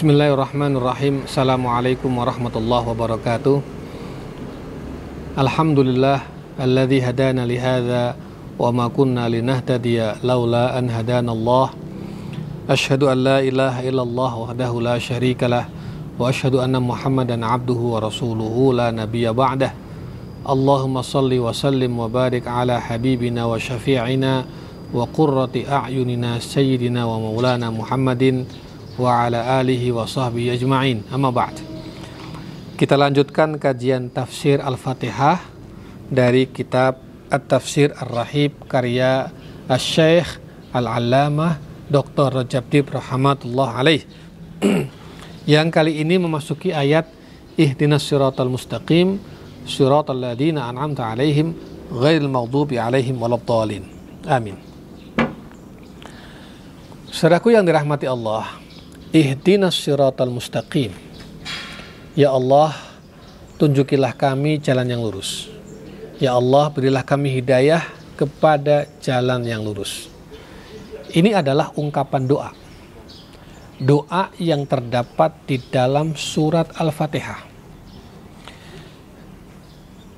Bismillahirrahmanirrahim Assalamualaikum warahmatullahi wabarakatuh Alhamdulillah Alladhi hadana lihada Wa ma kunna linahtadiya Laula an hadana Allah Ashhadu an la ilaha illallah Wahdahu la sharika lah Wa ashhadu anna muhammadan abduhu wa rasuluhu La nabiya ba'dah Allahumma salli wa sallim wa barik ala habibina wa syafi'ina Wa qurrati a'yunina sayyidina wa maulana muhammadin wa ala alihi wa sahbihi ajma'in. Amma ba'd. Kita lanjutkan kajian tafsir Al-Fatihah dari kitab At-Tafsir Ar-Rahib karya Al-Syeikh Al-Allamah Dr. Rajab Dib Rahmatullah alaih. Yang kali ini memasuki ayat ihdinas siratal mustaqim siratal ladina an'amta alaihim ghairil maghdubi alaihim waladdallin. Amin. Saudaraku yang dirahmati Allah Ihdinas siratal mustaqim. Ya Allah, tunjukilah kami jalan yang lurus. Ya Allah, berilah kami hidayah kepada jalan yang lurus. Ini adalah ungkapan doa. Doa yang terdapat di dalam surat Al-Fatihah.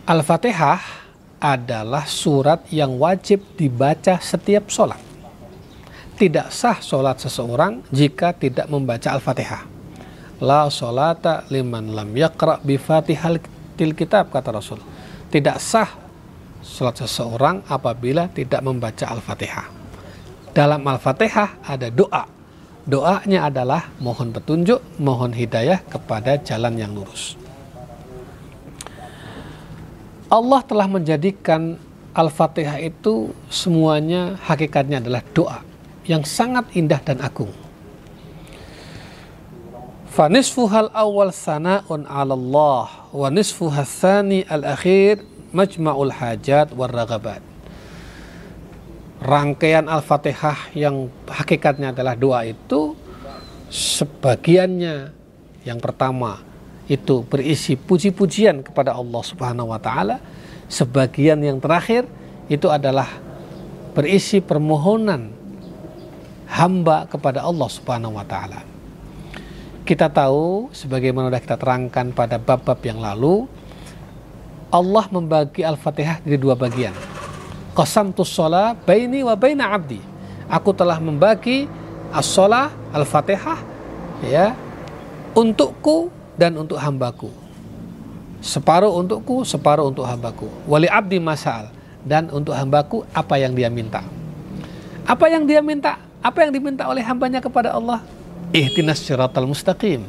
Al-Fatihah adalah surat yang wajib dibaca setiap sholat tidak sah sholat seseorang jika tidak membaca Al-Fatihah. La sholata liman lam yakra bi fatihal til kitab kata Rasul. Tidak sah sholat seseorang apabila tidak membaca Al-Fatihah. Dalam Al-Fatihah ada doa. Doanya adalah mohon petunjuk, mohon hidayah kepada jalan yang lurus. Allah telah menjadikan Al-Fatihah itu semuanya hakikatnya adalah doa yang sangat indah dan agung. Fanisfuhal awal sana'un ala Allah wa nisfuhal thani al-akhir majma'ul hajat war ragabat. Rangkaian Al-Fatihah yang hakikatnya adalah doa itu sebagiannya yang pertama itu berisi puji-pujian kepada Allah Subhanahu wa taala, sebagian yang terakhir itu adalah berisi permohonan hamba kepada Allah Subhanahu wa taala. Kita tahu sebagaimana sudah kita terangkan pada bab-bab yang lalu, Allah membagi Al-Fatihah jadi dua bagian. Qasamtus sholat baini wa baina abdi. Aku telah membagi as-sholat Al-Fatihah ya untukku dan untuk hambaku. Separuh untukku, separuh untuk hambaku. Wali abdi masal dan untuk hambaku apa yang dia minta. Apa yang dia minta? Apa yang diminta oleh hambanya kepada Allah? Ihtinas syiratal mustaqim.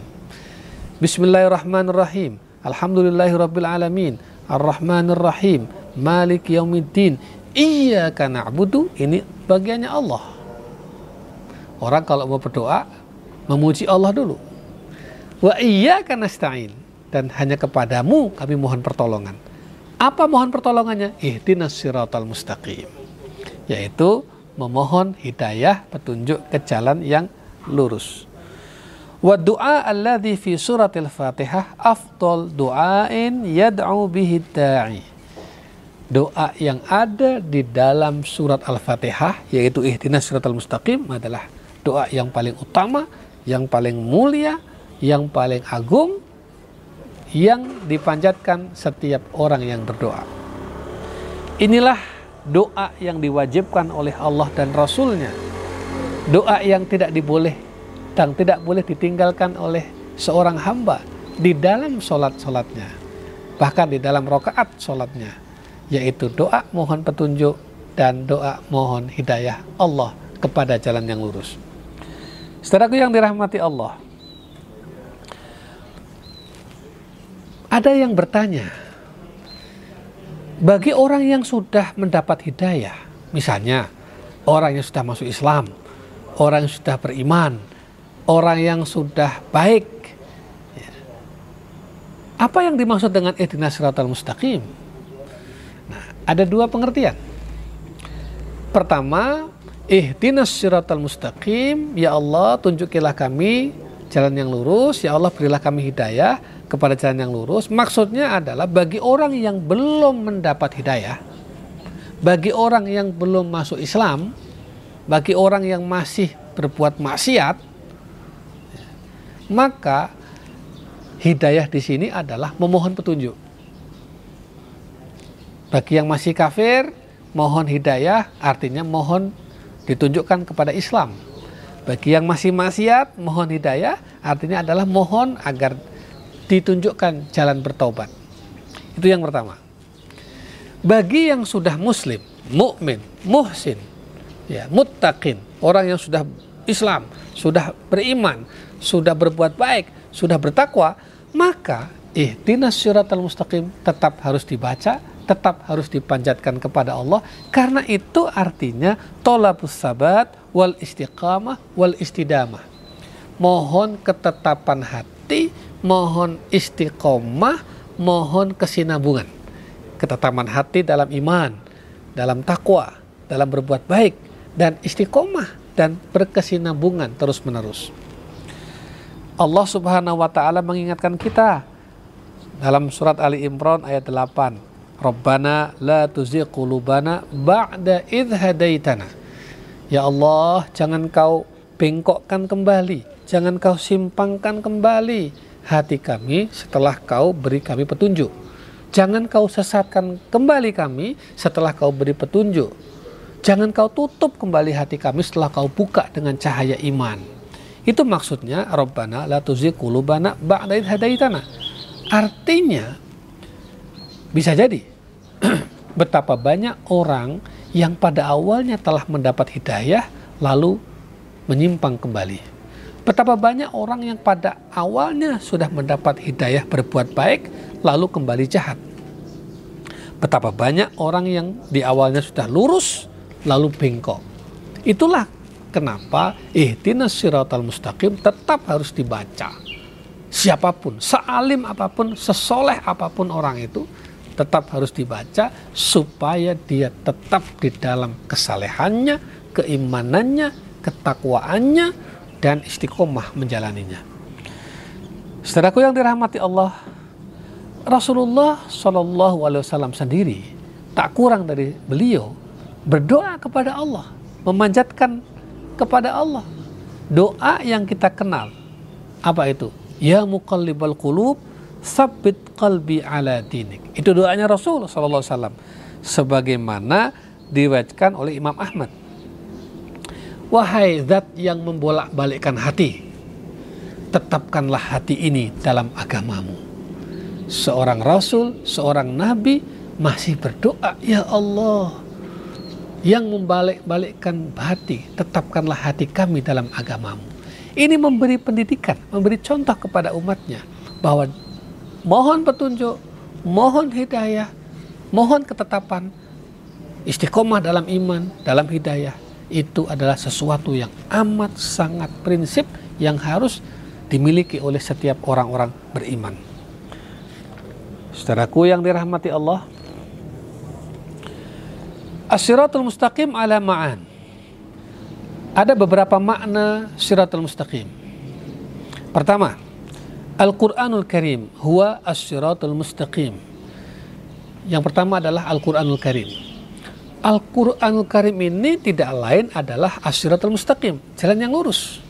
Bismillahirrahmanirrahim. Alhamdulillahirabbil alamin. Arrahmanir rahim. Malik yaumiddin. Iyyaka na'budu. Ini bagiannya Allah. Orang kalau mau berdoa memuji Allah dulu. Wa iyyaka nasta'in. Dan hanya kepadamu kami mohon pertolongan. Apa mohon pertolongannya? Ihdinas siratal mustaqim. Yaitu memohon hidayah petunjuk ke jalan yang lurus. Wa du'a alladhi fi suratil Fatihah afdal du'ain yad'u bihi da'i. Doa yang ada di dalam surat Al-Fatihah yaitu ihdinas siratal mustaqim adalah doa yang paling utama, yang paling mulia, yang paling agung yang dipanjatkan setiap orang yang berdoa. Inilah doa yang diwajibkan oleh Allah dan Rasulnya. Doa yang tidak diboleh dan tidak boleh ditinggalkan oleh seorang hamba di dalam sholat-sholatnya bahkan di dalam rokaat sholatnya yaitu doa mohon petunjuk dan doa mohon hidayah Allah kepada jalan yang lurus. Saudaraku yang dirahmati Allah ada yang bertanya bagi orang yang sudah mendapat hidayah, misalnya orang yang sudah masuk Islam, orang yang sudah beriman, orang yang sudah baik, ya. apa yang dimaksud dengan ihdinas siratal mustaqim? Nah, ada dua pengertian. Pertama, ihdinas siratal mustaqim, ya Allah tunjukilah kami jalan yang lurus, ya Allah berilah kami hidayah kepada jalan yang lurus maksudnya adalah bagi orang yang belum mendapat hidayah bagi orang yang belum masuk Islam bagi orang yang masih berbuat maksiat Maka hidayah di sini adalah memohon petunjuk. Bagi yang masih kafir, mohon hidayah artinya mohon ditunjukkan kepada Islam. Bagi yang masih maksiat, mohon hidayah artinya adalah mohon agar ditunjukkan jalan bertobat. Itu yang pertama. Bagi yang sudah muslim, mukmin, muhsin, ya, muttaqin, orang yang sudah Islam, sudah beriman, sudah berbuat baik, sudah bertakwa, maka ihdinas syiratal mustaqim tetap harus dibaca, tetap harus dipanjatkan kepada Allah karena itu artinya tolabus sabat wal istiqamah wal istidamah. Mohon ketetapan hati, mohon istiqomah, mohon kesinambungan ketetapan hati dalam iman, dalam takwa, dalam berbuat baik, dan istiqomah dan berkesinambungan terus-menerus. Allah Subhanahu wa taala mengingatkan kita dalam surat Ali Imran ayat 8. Rabbana la tuzigh qulubana ba'da idh hadaitana. Ya Allah, jangan kau bengkokkan kembali, jangan kau simpangkan kembali hati kami setelah kau beri kami petunjuk. Jangan kau sesatkan kembali kami setelah kau beri petunjuk. Jangan kau tutup kembali hati kami setelah kau buka dengan cahaya iman. Itu maksudnya Rabbana la tuzigh ba'da idh hadaitana. Artinya bisa jadi betapa banyak orang yang pada awalnya telah mendapat hidayah lalu menyimpang kembali. Betapa banyak orang yang pada awalnya sudah mendapat hidayah berbuat baik lalu kembali jahat. Betapa banyak orang yang di awalnya sudah lurus lalu bengkok. Itulah kenapa ihdinas siratal mustaqim tetap harus dibaca. Siapa pun, sealim apa pun, sesoleh apa pun orang itu tetap harus dibaca supaya dia tetap di dalam kesalehannya, keimanannya, ketakwaannya, dan istiqomah menjalaninya. Saudaraku yang dirahmati Allah, Rasulullah Shallallahu Alaihi Wasallam sendiri tak kurang dari beliau berdoa kepada Allah, memanjatkan kepada Allah. Doa yang kita kenal apa itu? Ya muqallibal qulub, sabit qalbi ala dinik. Itu doanya Rasul Shallallahu Alaihi Wasallam sebagaimana diriwayatkan oleh Imam Ahmad. Wahai zat yang membolak-balikkan hati, tetapkanlah hati ini dalam agamamu seorang rasul, seorang nabi masih berdoa, "Ya Allah, yang membalik-balikkan hati, tetapkanlah hati kami dalam agamamu." Ini memberi pendidikan, memberi contoh kepada umatnya bahwa mohon petunjuk, mohon hidayah, mohon ketetapan, istiqomah dalam iman, dalam hidayah itu adalah sesuatu yang amat sangat prinsip yang harus dimiliki oleh setiap orang-orang beriman. Saudaraku yang dirahmati Allah, As-siratul mustaqim ala ma'an. Ada beberapa makna siratul mustaqim. Pertama, Al-Quranul Karim huwa as-siratul mustaqim. Yang pertama adalah Al-Quranul Karim. Al-Quranul Karim ini tidak lain adalah as-siratul mustaqim, jalan yang lurus.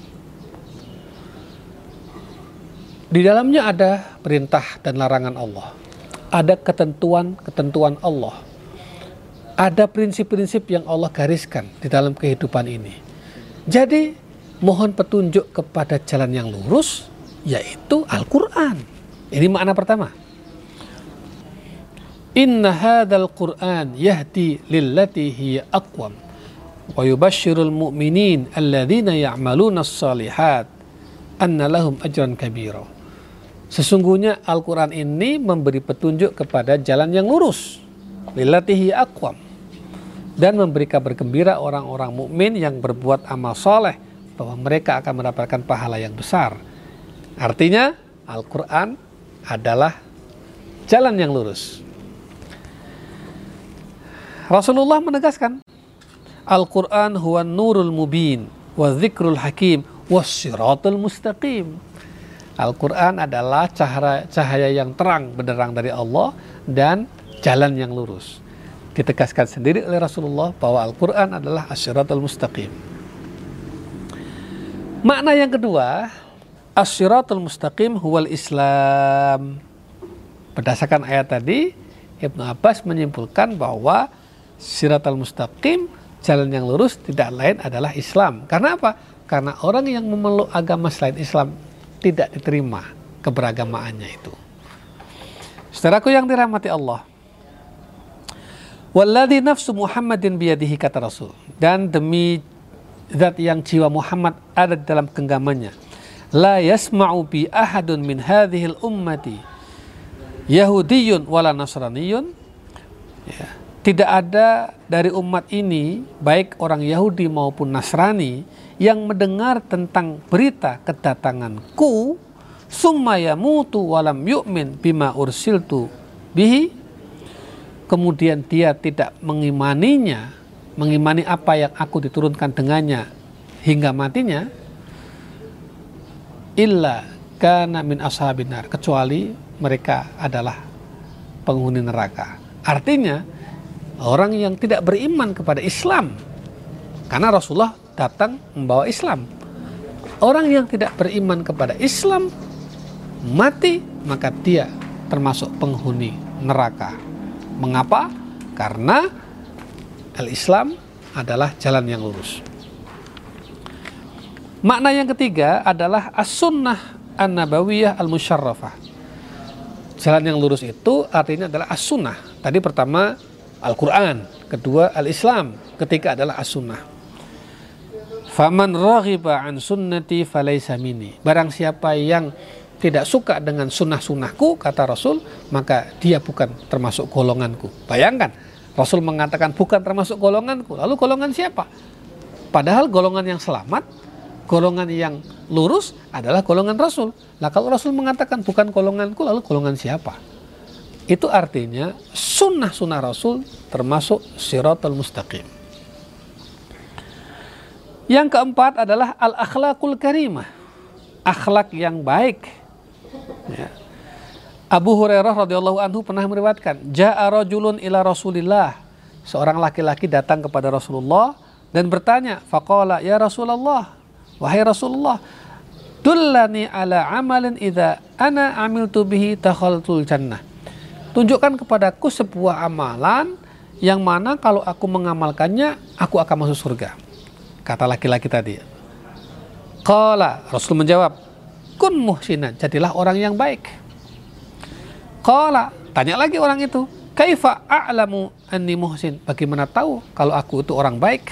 Di dalamnya ada perintah dan larangan Allah ada ketentuan-ketentuan Allah. Ada prinsip-prinsip yang Allah gariskan di dalam kehidupan ini. Jadi, mohon petunjuk kepada jalan yang lurus, yaitu Al-Quran. Ini makna pertama. Inna hadal Qur'an yahdi lillati hiya aqwam wa yubashshirul mu'minin alladhina ya'maluna as-salihat anna lahum ajran kabira. Sesungguhnya Al-Quran ini memberi petunjuk kepada jalan yang lurus. Lilatihi akwam. Dan memberi kabar gembira orang-orang mukmin yang berbuat amal soleh bahwa mereka akan mendapatkan pahala yang besar. Artinya Al-Quran adalah jalan yang lurus. Rasulullah menegaskan Al-Quran huwa nurul mubin wa zikrul hakim wa siratul mustaqim Al-Quran adalah cahaya, cahaya yang terang benderang dari Allah dan jalan yang lurus. Ditegaskan sendiri oleh Rasulullah bahwa Al-Quran adalah asyiratul mustaqim. Makna yang kedua, As-siratul mustaqim huwal Islam. Berdasarkan ayat tadi, Ibnu Abbas menyimpulkan bahwa siratul mustaqim, jalan yang lurus tidak lain adalah Islam. Karena apa? Karena orang yang memeluk agama selain Islam tidak diterima keberagamaannya itu. Saudaraku yang dirahmati Allah. Walladhi nafsu Muhammadin biyadihi kata Rasul. Dan demi zat yang jiwa Muhammad ada dalam genggamannya la yasma'u bi ahadun min hadhil ummati Yahudiyun wala Nasraniyun ya. Tidak ada dari umat ini baik orang Yahudi maupun Nasrani yang mendengar tentang berita kedatanganku summa yamutu walam yu'min bima ursiltu bihi kemudian dia tidak mengimaninya mengimani apa yang aku diturunkan dengannya hingga matinya illa kana min ashabinar kecuali mereka adalah penghuni neraka. Artinya orang yang tidak beriman kepada Islam karena Rasulullah datang membawa Islam. Orang yang tidak beriman kepada Islam mati maka dia termasuk penghuni neraka. Mengapa? Karena al-Islam adalah jalan yang lurus. Makna yang ketiga adalah as-sunnah an-nabawiyah al-musyarrafah. Jalan yang lurus itu artinya adalah as-sunnah. Tadi pertama Al-Quran, kedua Al-Islam, ketiga adalah as-sunnah. Faman raghiba an sunnati falaysa mini. Barang siapa yang tidak suka dengan sunnah-sunnahku, kata Rasul, maka dia bukan termasuk golonganku. Bayangkan, Rasul mengatakan bukan termasuk golonganku. Lalu golongan siapa? Padahal golongan yang selamat golongan yang lurus adalah golongan Rasul. Nah kalau Rasul mengatakan bukan golonganku, lalu golongan siapa? Itu artinya sunnah-sunnah Rasul termasuk siratul mustaqim. Yang keempat adalah al-akhlakul karimah. Akhlak yang baik. Ya. Abu Hurairah radhiyallahu anhu pernah meriwayatkan, "Ja'a rajulun ila Rasulillah." Seorang laki-laki datang kepada Rasulullah dan bertanya, faqala, "Ya Rasulullah, Wahai Rasulullah, dullani ala amalin idza ana amiltu bihi takhaltul jannah. Tunjukkan kepadaku sebuah amalan yang mana kalau aku mengamalkannya aku akan masuk surga. Kata laki-laki tadi. Qala Rasul menjawab, "Kun muhsinan, jadilah orang yang baik." Qala, tanya lagi orang itu, "Kaifa a'lamu anni muhsin?" Bagaimana tahu kalau aku itu orang baik?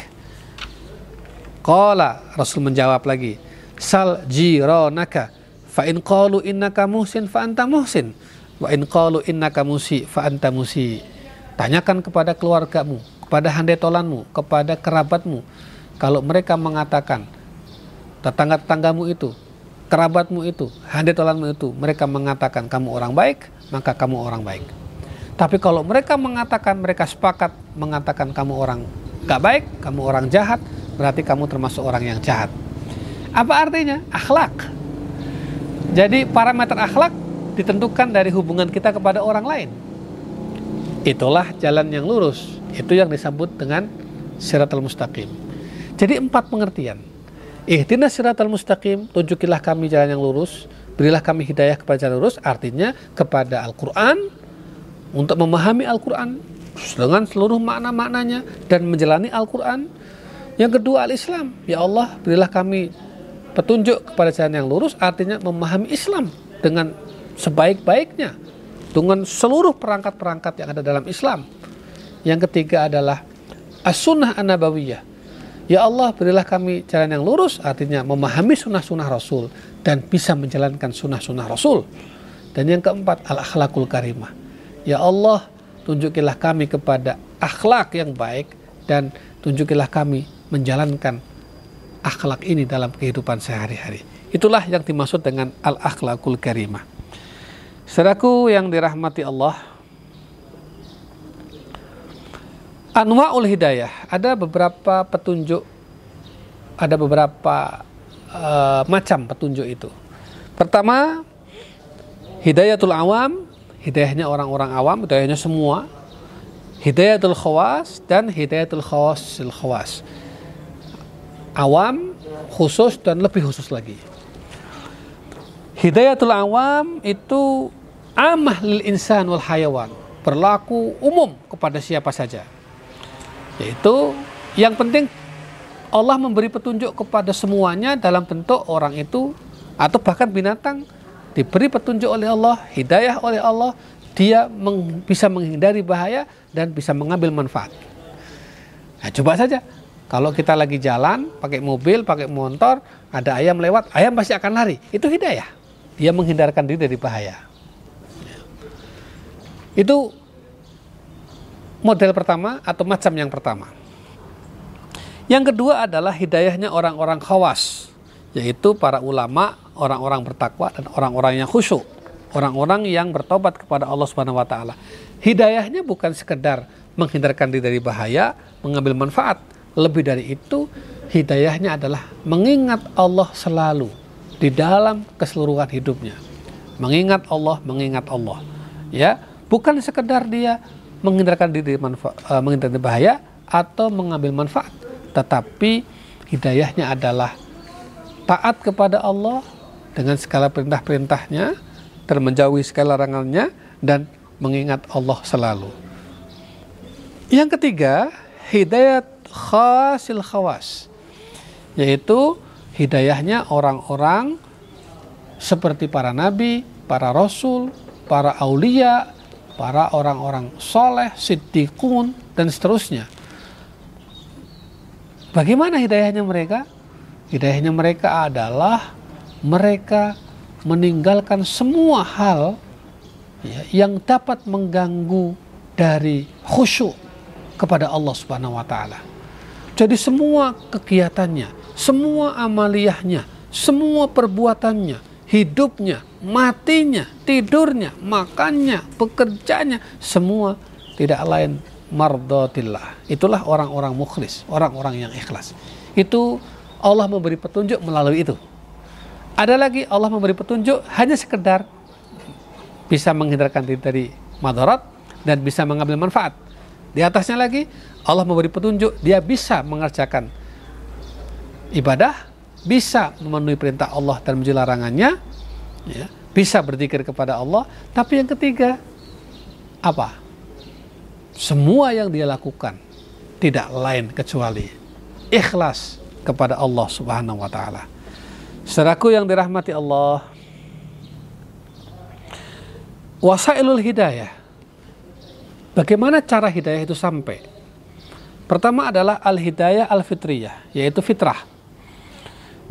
Qala Rasul menjawab lagi, sal jironaka fa in qalu innaka muhsin fa anta muhsin wa in qalu innaka musi fa anta musi. Tanyakan kepada keluargamu, kepada handetolanmu, kepada kerabatmu. Kalau mereka mengatakan tetangga-tetanggamu itu, kerabatmu itu, handetolanmu itu, mereka mengatakan kamu orang baik, maka kamu orang baik. Tapi kalau mereka mengatakan, mereka sepakat mengatakan kamu orang gak baik, kamu orang jahat, berarti kamu termasuk orang yang jahat. Apa artinya? Akhlak. Jadi parameter akhlak ditentukan dari hubungan kita kepada orang lain. Itulah jalan yang lurus. Itu yang disebut dengan siratal mustaqim. Jadi empat pengertian. Ihdinas siratal mustaqim, tunjukilah kami jalan yang lurus, berilah kami hidayah kepada jalan lurus, artinya kepada Al-Quran, untuk memahami Al-Quran dengan seluruh makna-maknanya dan menjalani Al-Quran yang kedua al-Islam. Ya Allah, berilah kami petunjuk kepada jalan yang lurus artinya memahami Islam dengan sebaik-baiknya dengan seluruh perangkat-perangkat yang ada dalam Islam. Yang ketiga adalah as-sunnah an-nabawiyah. Ya Allah, berilah kami jalan yang lurus artinya memahami sunnah-sunnah Rasul dan bisa menjalankan sunnah-sunnah Rasul. Dan yang keempat, al-akhlakul karimah. Ya Allah, tunjukilah kami kepada akhlak yang baik dan tunjukilah kami menjalankan akhlak ini dalam kehidupan sehari-hari. Itulah yang dimaksud dengan al-akhlakul karimah. Saudaraku yang dirahmati Allah, anwa'ul hidayah, ada beberapa petunjuk, ada beberapa uh, macam petunjuk itu. Pertama, hidayatul awam, hidayahnya orang-orang awam, hidayahnya semua. Hidayatul khawas dan hidayatul khawasil khawas awam, khusus dan lebih khusus lagi. Hidayatul awam itu amah lil insan wal hayawan, berlaku umum kepada siapa saja. Yaitu yang penting Allah memberi petunjuk kepada semuanya dalam bentuk orang itu atau bahkan binatang diberi petunjuk oleh Allah, hidayah oleh Allah, dia meng, bisa menghindari bahaya dan bisa mengambil manfaat. Nah, coba saja kalau kita lagi jalan pakai mobil, pakai motor, ada ayam lewat, ayam pasti akan lari. Itu hidayah. Dia menghindarkan diri dari bahaya. Itu model pertama atau macam yang pertama. Yang kedua adalah hidayahnya orang-orang khawas, yaitu para ulama, orang-orang bertakwa dan orang-orang yang khusyuk, orang-orang yang bertobat kepada Allah Subhanahu wa taala. Hidayahnya bukan sekedar menghindarkan diri dari bahaya, mengambil manfaat. Lebih dari itu, hidayahnya adalah mengingat Allah selalu di dalam keseluruhan hidupnya. Mengingat Allah, mengingat Allah. Ya, bukan sekedar dia menghindarkan diri manfaat, uh, eh, menghindarkan bahaya atau mengambil manfaat, tetapi hidayahnya adalah taat kepada Allah dengan segala perintah-perintahnya dan segala larangannya dan mengingat Allah selalu. Yang ketiga, hidayat khasil khawas. Yaitu hidayahnya orang-orang seperti para nabi, para rasul, para aulia, para orang-orang soleh, siddiqun, dan seterusnya. Bagaimana hidayahnya mereka? Hidayahnya mereka adalah mereka meninggalkan semua hal ya, yang dapat mengganggu dari khusyuk kepada Allah Subhanahu wa taala. Jadi semua kegiatannya, semua amaliyahnya, semua perbuatannya, hidupnya, matinya, tidurnya, makannya, pekerjaannya, semua tidak lain mardotillah. Itulah orang-orang mukhlis, orang-orang yang ikhlas. Itu Allah memberi petunjuk melalui itu. Ada lagi Allah memberi petunjuk hanya sekedar bisa menghindarkan diri dari madarat dan bisa mengambil manfaat. Di atasnya lagi Allah memberi petunjuk dia bisa mengerjakan ibadah, bisa memenuhi perintah Allah dan menjadi larangannya, ya, bisa berzikir kepada Allah. Tapi yang ketiga apa? Semua yang dia lakukan tidak lain kecuali ikhlas kepada Allah Subhanahu wa taala. Saudaraku yang dirahmati Allah, wasailul hidayah Bagaimana cara hidayah itu sampai? Pertama adalah al-hidayah al-fitriyah, yaitu fitrah.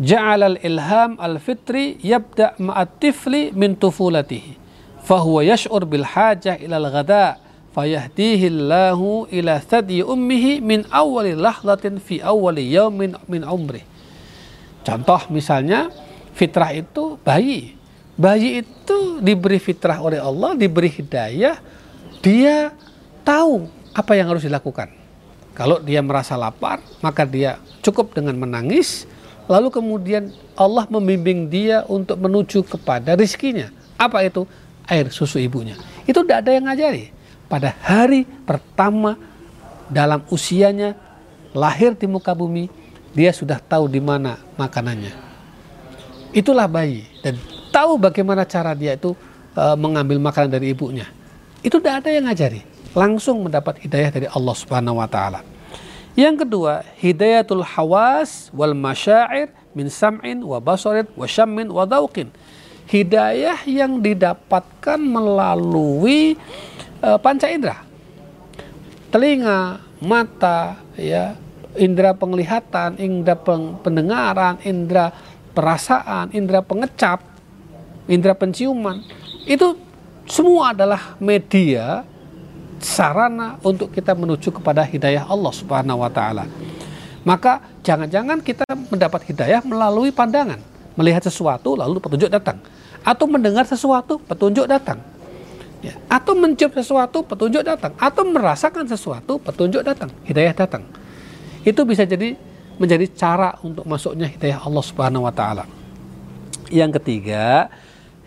Ja'al al-ilham al-fitri yabda' ma'at tifli min tufulatihi. Fahuwa yash'ur bil hajah ila al-ghada' fayahdihi Allahu ila thadi ummihi min awali lahdatin fi awali yaumin min umri. Contoh misalnya fitrah itu bayi. Bayi itu diberi fitrah oleh Allah, diberi hidayah, dia tahu apa yang harus dilakukan. Kalau dia merasa lapar, maka dia cukup dengan menangis, lalu kemudian Allah membimbing dia untuk menuju kepada rizkinya. Apa itu? Air susu ibunya. Itu tidak ada yang ngajari. Pada hari pertama dalam usianya lahir di muka bumi, dia sudah tahu di mana makanannya. Itulah bayi dan tahu bagaimana cara dia itu e, mengambil makanan dari ibunya. Itu tidak ada yang ngajari langsung mendapat hidayah dari Allah Subhanahu wa taala. Yang kedua, hidayatul hawas wal masyair min sam'in wa basarin wa syammin wa dauqin. Hidayah yang didapatkan melalui uh, panca indera. Telinga, mata, ya, indera penglihatan, indera pendengaran, indera perasaan, indera pengecap, indera penciuman. Itu semua adalah media sarana untuk kita menuju kepada hidayah Allah Subhanahu wa taala. Maka jangan-jangan kita mendapat hidayah melalui pandangan, melihat sesuatu lalu petunjuk datang, atau mendengar sesuatu petunjuk datang. Ya, atau mencium sesuatu petunjuk datang, atau merasakan sesuatu petunjuk datang, hidayah datang. Itu bisa jadi menjadi cara untuk masuknya hidayah Allah Subhanahu wa taala. Yang ketiga,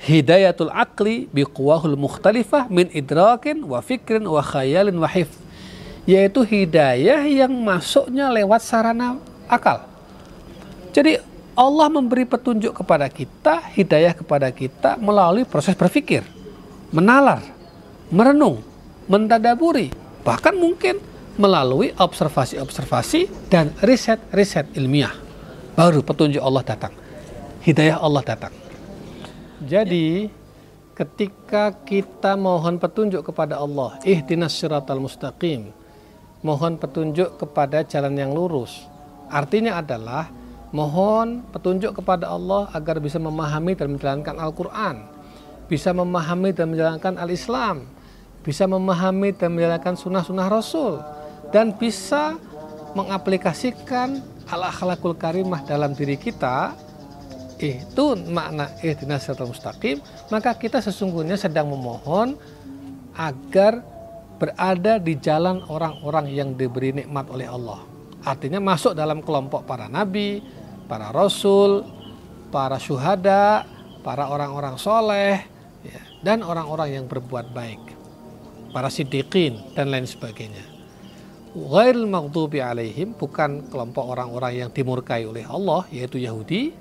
hidayatul akli biquwahul mukhtalifah min idrakin wa fikrin wa khayalin wa hif yaitu hidayah yang masuknya lewat sarana akal jadi Allah memberi petunjuk kepada kita, hidayah kepada kita melalui proses berpikir, menalar, merenung, mentadaburi, bahkan mungkin melalui observasi-observasi dan riset-riset ilmiah. Baru petunjuk Allah datang. Hidayah Allah datang. Jadi, ketika kita mohon petunjuk kepada Allah, ihdinas siratal mustaqim, mohon petunjuk kepada jalan yang lurus. Artinya adalah Mohon petunjuk kepada Allah agar bisa memahami dan menjalankan Al-Quran, bisa memahami dan menjalankan Al-Islam, bisa memahami dan menjalankan sunnah-sunnah Rasul, dan bisa mengaplikasikan al-akhlakul karimah dalam diri kita, itu makna ihdinas siratal mustaqim, maka kita sesungguhnya sedang memohon agar berada di jalan orang-orang yang diberi nikmat oleh Allah. Artinya masuk dalam kelompok para nabi, para rasul, para syuhada, para orang-orang soleh, ya, dan orang-orang yang berbuat baik, para siddiqin dan lain sebagainya. Ghairil maghdubi alaihim bukan kelompok orang-orang yang dimurkai oleh Allah yaitu Yahudi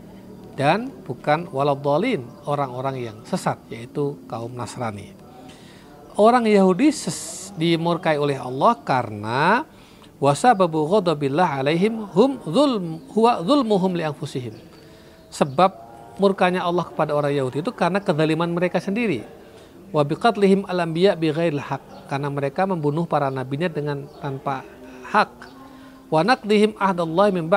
dan bukan waladhalin orang-orang yang sesat yaitu kaum Nasrani. Orang Yahudi dimurkai oleh Allah karena wasababu ghadabillah alaihim hum zulm huwa zulmuhum li anfusihim. Sebab murkanya Allah kepada orang Yahudi itu karena kezaliman mereka sendiri. Wa biqatlihim al-anbiya bighairil haq karena mereka membunuh para nabinya dengan tanpa hak. Wa naqdihim ahdallahi min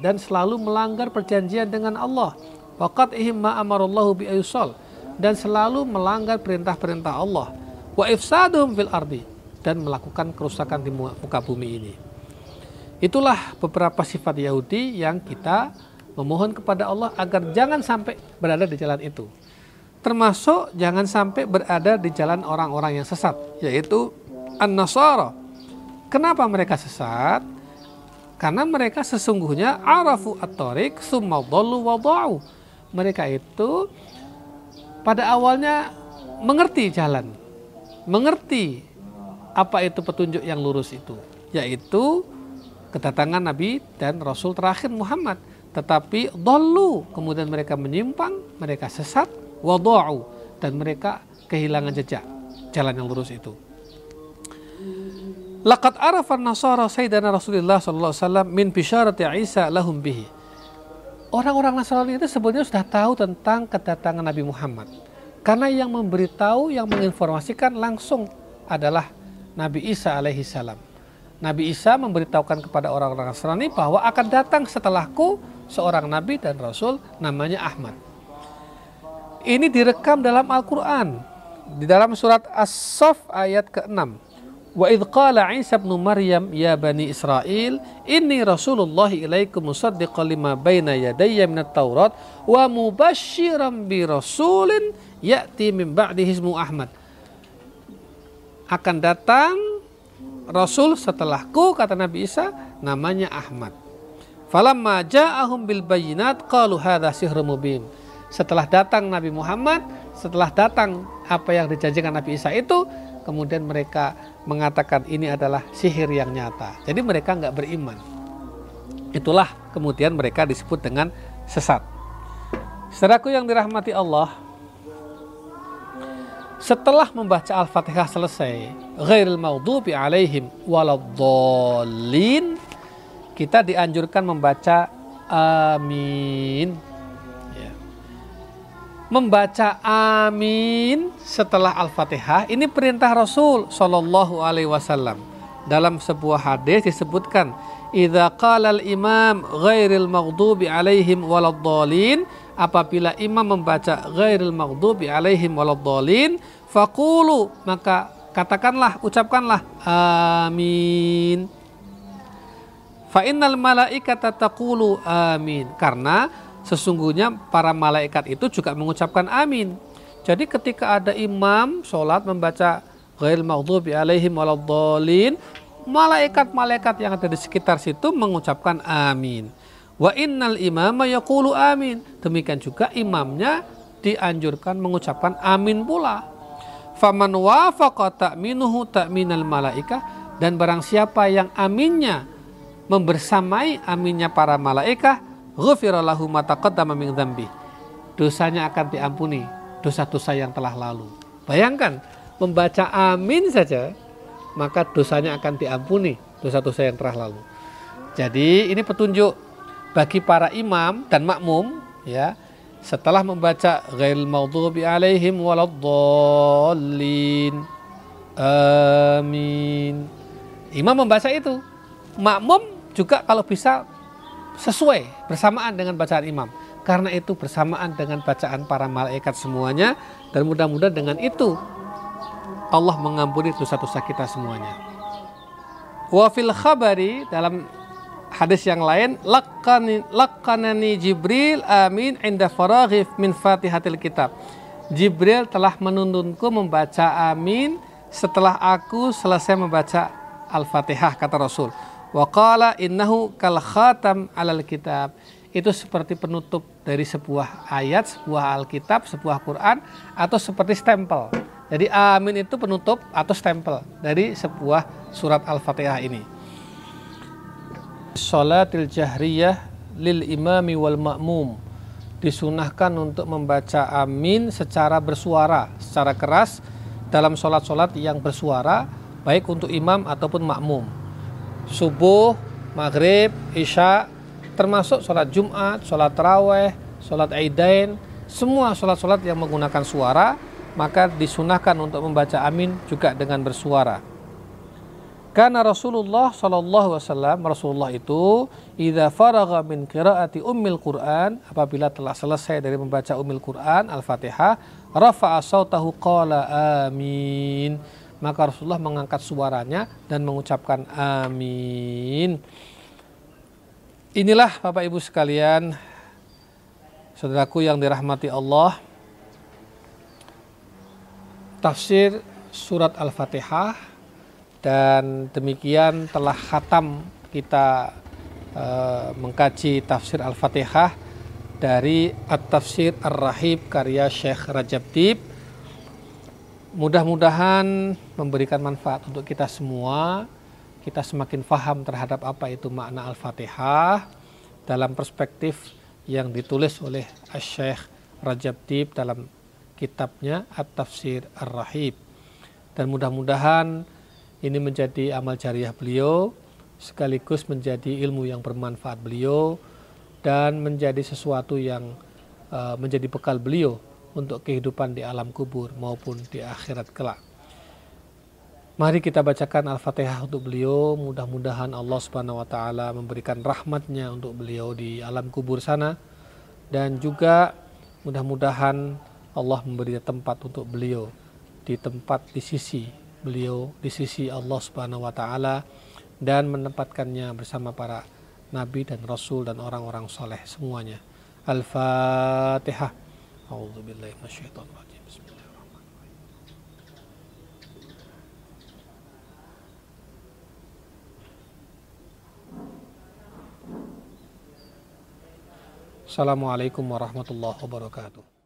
dan selalu melanggar perjanjian dengan Allah. Wa qat'ihim ma amarallahu bi ayusal dan selalu melanggar perintah-perintah Allah. Wa ifsaduhum fil ardi dan melakukan kerusakan di muka bumi ini. Itulah beberapa sifat Yahudi yang kita memohon kepada Allah agar jangan sampai berada di jalan itu. Termasuk jangan sampai berada di jalan orang-orang yang sesat, yaitu An-Nasara. Kenapa mereka sesat? Karena mereka sesungguhnya arafu at-tariq summa wada'u. Mereka itu pada awalnya mengerti jalan, mengerti apa itu petunjuk yang lurus itu? Yaitu kedatangan Nabi dan Rasul terakhir Muhammad. Tetapi dolu, kemudian mereka menyimpang, mereka sesat, wadu'u, dan mereka kehilangan jejak jalan yang lurus itu. Laqad arafan nasara sayyidina Rasulullah sallallahu alaihi wasallam min bisyarati Isa lahum bihi. Orang-orang Nasrani itu sebenarnya sudah tahu tentang kedatangan Nabi Muhammad. Karena yang memberitahu, yang menginformasikan langsung adalah Nabi Isa alaihi salam. Nabi Isa memberitahukan kepada orang-orang Nasrani bahwa akan datang setelahku seorang nabi dan rasul namanya Ahmad. Ini direkam dalam Al-Qur'an di dalam surat As-Saff ayat ke-6. Wa idh qala Isa ibn Maryam ya bani Israel inni rasulullah ilaikum musaddiqan lima baina yadayya minat Taurat wa mubasysyiran bi rasulin ya'ti min ba'di ismu Ahmad akan datang Rasul setelahku kata Nabi Isa namanya Ahmad. Falamma ja'ahum bil bayinat qalu hadza sihrun mubin. Setelah datang Nabi Muhammad, setelah datang apa yang dijanjikan Nabi Isa itu, kemudian mereka mengatakan ini adalah sihir yang nyata. Jadi mereka nggak beriman. Itulah kemudian mereka disebut dengan sesat. Saudaraku yang dirahmati Allah, setelah membaca Al-Fatihah selesai, ghairil maghdubi alaihim waladdallin, kita dianjurkan membaca amin. Membaca amin setelah Al-Fatihah ini perintah Rasul Shallallahu alaihi wasallam. Dalam sebuah hadis disebutkan, "Idza qala al-imam ghairil maghdubi alaihim waladdallin" apabila imam membaca ghairil maghdubi alaihim waladdallin faqulu maka katakanlah ucapkanlah amin fa innal malaikata taqulu amin karena sesungguhnya para malaikat itu juga mengucapkan amin jadi ketika ada imam sholat membaca ghairil maghdubi alaihim waladdallin malaikat-malaikat yang ada di sekitar situ mengucapkan amin Wa innal imama yaqulu amin. Demikian juga imamnya dianjurkan mengucapkan amin pula. Faman wafaqa ta'minuhu ta'minal malaika dan barang siapa yang aminnya membersamai aminnya para malaikat ghufira lahu ma taqaddama. Dosanya akan diampuni, dosa-dosa yang telah lalu. Bayangkan, membaca amin saja maka dosanya akan diampuni, dosa-dosa yang telah lalu. Jadi ini petunjuk bagi para imam dan makmum ya setelah membaca ghairil maghdubi alaihim waladdallin amin imam membaca itu makmum juga kalau bisa sesuai bersamaan dengan bacaan imam karena itu bersamaan dengan bacaan para malaikat semuanya dan mudah-mudahan dengan itu Allah mengampuni dosa-dosa kita semuanya. Wa fil khabari dalam hadis yang lain lakani lakanani Jibril amin inda faraghif min Fatihatil Kitab. Jibril telah menuntunku membaca amin setelah aku selesai membaca Al-Fatihah kata Rasul. Wa qala innahu kal khatam alal kitab. Itu seperti penutup dari sebuah ayat, sebuah Alkitab, sebuah Quran atau seperti stempel. Jadi amin itu penutup atau stempel dari sebuah surat Al-Fatihah ini. Salatil jahriyah lil imami wal ma'mum disunahkan untuk membaca amin secara bersuara, secara keras dalam sholat-sholat yang bersuara baik untuk imam ataupun makmum. Subuh, maghrib, isya, termasuk sholat Jumat, sholat Taraweh, sholat Aidain, semua sholat-sholat yang menggunakan suara maka disunahkan untuk membaca amin juga dengan bersuara. Karena Rasulullah Shallallahu Wasallam Rasulullah itu idza faragha min qiraati ummil Quran apabila telah selesai dari membaca ummil Quran Al-Fatihah rafa'a sautahu qala amin maka Rasulullah mengangkat suaranya dan mengucapkan amin Inilah Bapak Ibu sekalian saudaraku yang dirahmati Allah tafsir surat Al-Fatihah dan demikian telah khatam kita uh, mengkaji tafsir Al-Fatihah dari At-Tafsir Ar-Rahib karya Syekh Rajab Tib. Mudah-mudahan memberikan manfaat untuk kita semua. Kita semakin faham terhadap apa itu makna Al-Fatihah dalam perspektif yang ditulis oleh Syekh Rajab Tib dalam kitabnya At-Tafsir Ar-Rahib. Dan mudah-mudahan ini menjadi amal jariah beliau sekaligus menjadi ilmu yang bermanfaat beliau dan menjadi sesuatu yang uh, menjadi bekal beliau untuk kehidupan di alam kubur maupun di akhirat kelak. Mari kita bacakan Al-Fatihah untuk beliau. Mudah-mudahan Allah Subhanahu wa taala memberikan rahmatnya untuk beliau di alam kubur sana dan juga mudah-mudahan Allah memberi tempat untuk beliau di tempat di sisi beliau di sisi Allah Subhanahu wa taala dan menempatkannya bersama para nabi dan rasul dan orang-orang soleh semuanya. Al-Fatihah. A'udzubillahi minasyaitonir Bismillahirrahmanirrahim. Assalamualaikum warahmatullahi wabarakatuh.